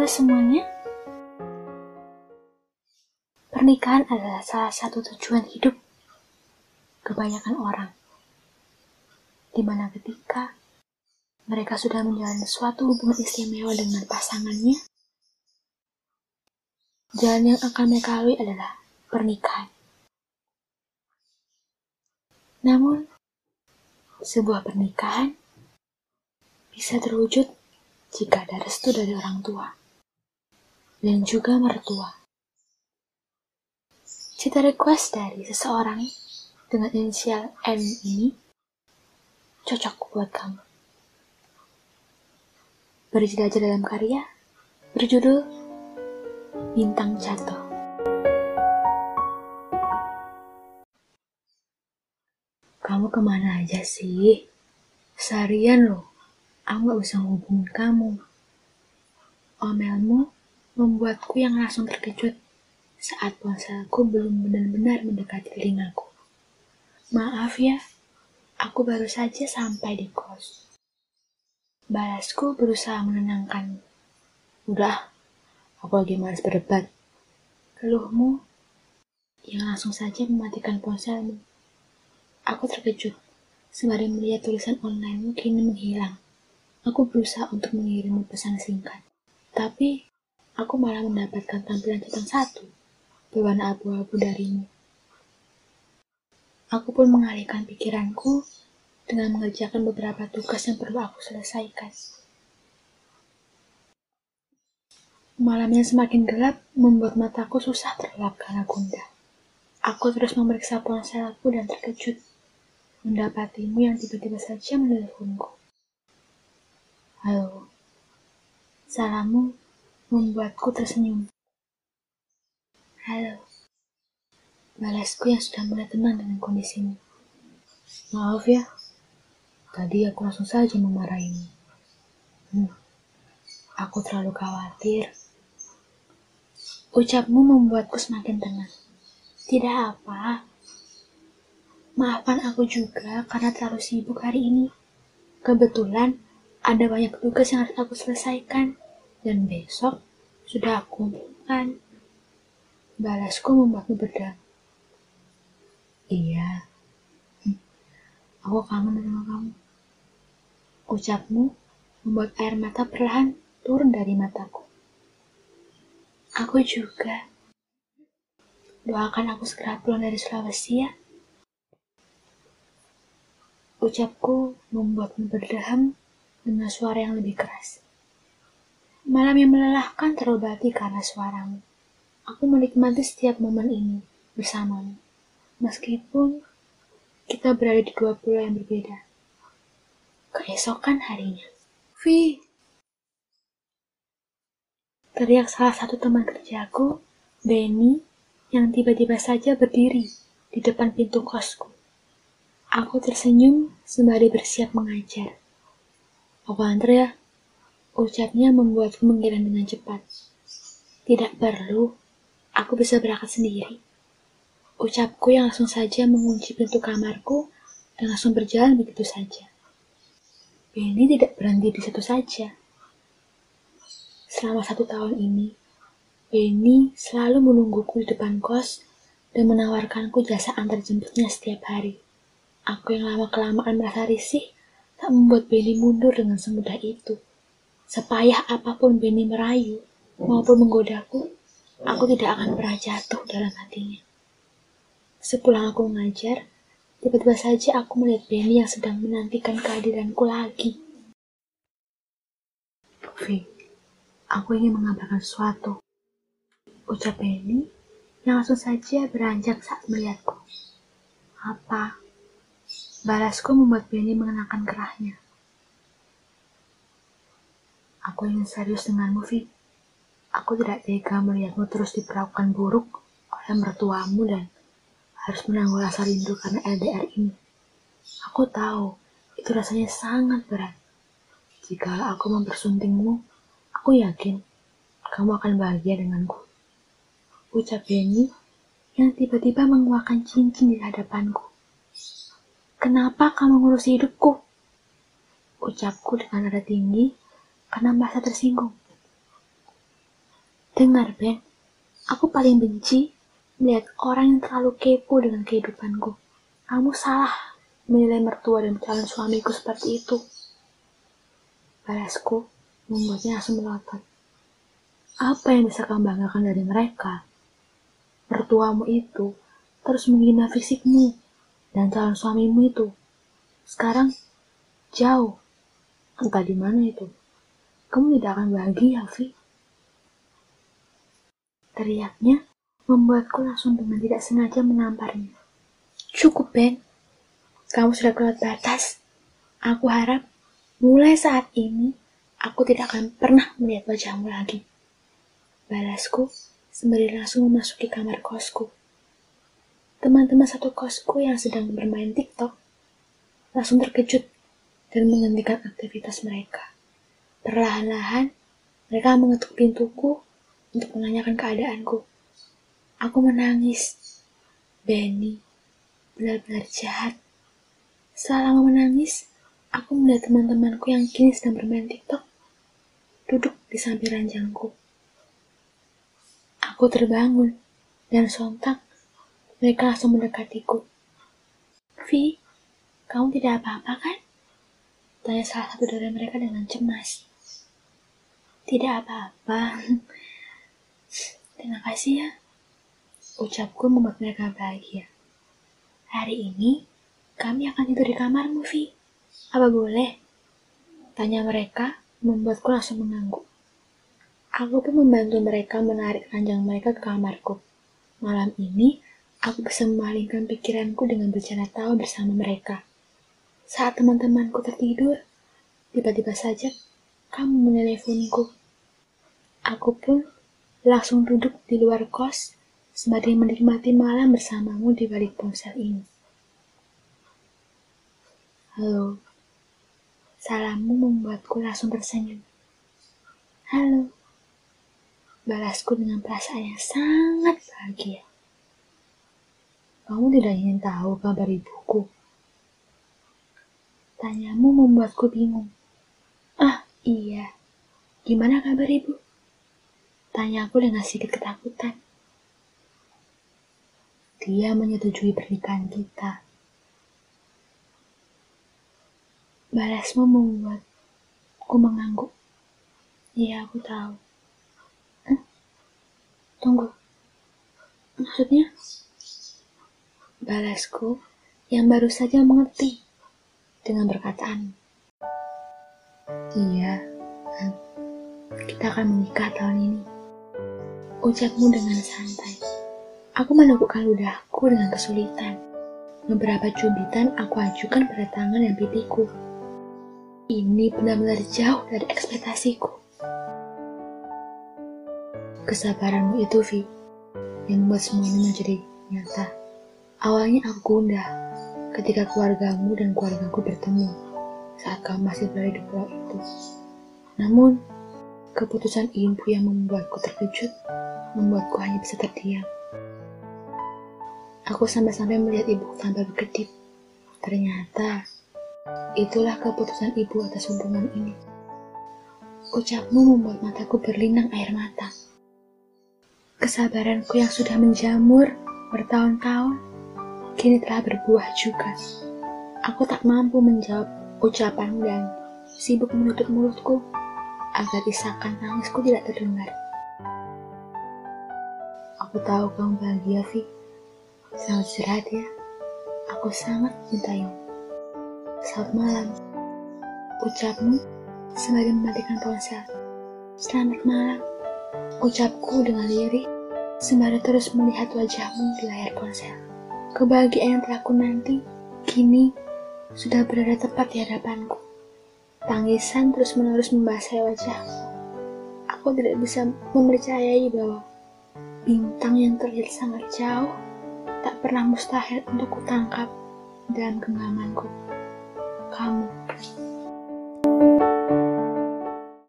Halo semuanya. Pernikahan adalah salah satu tujuan hidup kebanyakan orang. Di mana ketika mereka sudah menjalani suatu hubungan istimewa dengan pasangannya, jalan yang akan mereka lalui adalah pernikahan. Namun, sebuah pernikahan bisa terwujud jika ada restu dari orang tua dan juga mertua. Cita request dari seseorang dengan inisial N ini cocok buat kamu. Berjelajah dalam karya berjudul Bintang Jatuh. Kamu ke mana aja sih? Seharian loh, aku gak bisa hubungin kamu. Omelmu membuatku yang langsung terkejut saat ponselku belum benar-benar mendekati telingaku. Maaf ya, aku baru saja sampai di kos. Balasku berusaha menenangkan. Udah, aku lagi malas berdebat. Keluhmu yang langsung saja mematikan ponselmu. Aku terkejut sembari melihat tulisan onlinemu kini menghilang. Aku berusaha untuk mengirimmu pesan singkat. Tapi, aku malah mendapatkan tampilan catatan satu berwarna abu-abu darimu. Aku pun mengalihkan pikiranku dengan mengerjakan beberapa tugas yang perlu aku selesaikan. Malam yang semakin gelap membuat mataku susah terlelap karena gundah. Aku terus memeriksa ponselku dan terkejut mendapatimu yang tiba-tiba saja menelponku. Halo. Salammu membuatku tersenyum. Halo. Balasku yang sudah mulai tenang dengan kondisimu. Maaf ya, Tadi aku langsung saja memarahimu. Hmm, aku terlalu khawatir. Ucapmu membuatku semakin tenang. Tidak apa. Maafkan aku juga karena terlalu sibuk hari ini. Kebetulan ada banyak tugas yang harus aku selesaikan. Dan besok sudah aku umumkan. Balasku membuatmu berdam. Iya, Aku kangen sama kamu. Ucapmu membuat air mata perlahan turun dari mataku. Aku juga. Doakan aku segera pulang dari Sulawesi ya. Ucapku membuatmu berdeham dengan suara yang lebih keras. Malam yang melelahkan terobati karena suaramu. Aku menikmati setiap momen ini bersamamu. Meskipun kita berada di dua pulau yang berbeda. Keesokan harinya. Vi. Teriak salah satu teman kerjaku, Benny, yang tiba-tiba saja berdiri di depan pintu kosku. Aku tersenyum sembari bersiap mengajar. Aku antar ya. Ucapnya membuatku menggiring dengan cepat. Tidak perlu, aku bisa berangkat sendiri. Ucapku yang langsung saja mengunci pintu kamarku dan langsung berjalan begitu saja. Benny tidak berhenti di situ saja. Selama satu tahun ini, Benny selalu menungguku di depan kos dan menawarkanku jasa antar jemputnya setiap hari. Aku yang lama-kelamaan merasa risih, tak membuat Benny mundur dengan semudah itu. Sepayah apa pun Benny merayu maupun menggodaku, aku tidak akan pernah jatuh dalam hatinya. Sepulang aku mengajar, tiba-tiba saja aku melihat Benny yang sedang menantikan kehadiranku lagi. Vi, aku ingin mengabarkan sesuatu. Ucap Benny yang langsung saja beranjak saat melihatku. Apa? Balasku membuat Benny mengenakan kerahnya. Aku ingin serius denganmu, Vi. Aku tidak tega melihatmu terus diperlakukan buruk oleh mertuamu dan harus menanggung rasa rindu karena LDR ini. Aku tahu itu rasanya sangat berat. Jika aku mempersuntingmu, aku yakin kamu akan bahagia denganku. Ucap Benny yang tiba-tiba mengeluarkan cincin di hadapanku. Kenapa kamu ngurusi hidupku? Ucapku dengan nada tinggi karena merasa tersinggung. Dengar, Ben. Aku paling benci melihat orang yang terlalu kepo dengan kehidupanku. Kamu salah menilai mertua dan calon suamiku seperti itu. Balasku membuatnya langsung melotot. Apa yang bisa kamu banggakan dari mereka? Mertuamu itu terus menghina fisikmu dan calon suamimu itu. Sekarang jauh. Entah di mana itu. Kamu tidak akan bahagia, Vi. Teriaknya membuatku langsung dengan tidak sengaja menamparnya. Cukup, Ben. Kamu sudah keluar batas. Aku harap mulai saat ini aku tidak akan pernah melihat wajahmu lagi. Balasku sembari langsung memasuki kamar kosku. Teman-teman satu kosku yang sedang bermain TikTok langsung terkejut dan menghentikan aktivitas mereka. Perlahan-lahan, mereka mengetuk pintuku untuk menanyakan keadaanku. Aku menangis. Benny benar-benar jahat. Selama menangis, aku melihat teman-temanku yang kini sedang bermain TikTok duduk di samping ranjangku. Aku terbangun dan sontak mereka langsung mendekatiku. Vi, kamu tidak apa-apa kan? Tanya salah satu dari mereka dengan cemas. Tidak apa-apa. Terima kasih ya. Ucapku mereka bahagia. Hari ini, kami akan tidur di kamarmu, Vi. Apa boleh? Tanya mereka, membuatku langsung mengangguk. Aku pun membantu mereka menarik ranjang mereka ke kamarku. Malam ini, aku bisa memalingkan pikiranku dengan bercanda tawa bersama mereka. Saat teman-temanku tertidur, tiba-tiba saja kamu menelponiku. Aku pun langsung duduk di luar kos sembari menikmati malam bersamamu di balik ponsel ini. Halo. Salammu membuatku langsung tersenyum. Halo. Balasku dengan perasaan yang sangat bahagia. Kamu tidak ingin tahu kabar ibuku? Tanyamu membuatku bingung. Ah, iya. Gimana kabar ibu? Tanya aku dengan sedikit ketakutan. Dia menyetujui pernikahan kita. Balasmu membuatku mengangguk. Iya, aku tahu. Huh? Tunggu. Maksudnya? Balasku yang baru saja mengerti dengan berkataan. Iya, kita akan menikah tahun ini. Ucapmu dengan santai. Aku menegukkan ludahku dengan kesulitan. Beberapa cubitan aku ajukan pada tangan dan pipiku. Ini benar-benar jauh dari ekspektasiku. Kesabaranmu itu, Vi, yang membuat semuanya menjadi nyata. Awalnya aku gundah ketika keluargamu dan keluargaku bertemu saat kamu masih berada di pulau itu. Namun, keputusan ibu yang membuatku terkejut membuatku hanya bisa terdiam. Aku sampai-sampai melihat ibu tanpa berkedip. Ternyata, itulah keputusan ibu atas hubungan ini. Ucapmu membuat mataku berlinang air mata. Kesabaranku yang sudah menjamur bertahun-tahun, kini telah berbuah juga. Aku tak mampu menjawab ucapan dan sibuk menutup mulutku agar isakan tangisku tidak terdengar. Aku tahu kamu bahagia, Vi. Selamat istirahat ya. Aku sangat mencintaimu. Selamat malam. Ucapmu sembari mematikan ponsel. Selamat malam. Ucapku dengan lirih sembari terus melihat wajahmu di layar ponsel. Kebahagiaan yang telah ku nanti kini sudah berada tepat di hadapanku. Tangisan terus-menerus membasahi wajahku. Aku tidak bisa mempercayai bahwa Bintang yang terlihat sangat jauh tak pernah mustahil untuk kutangkap dalam genggamanku. Kamu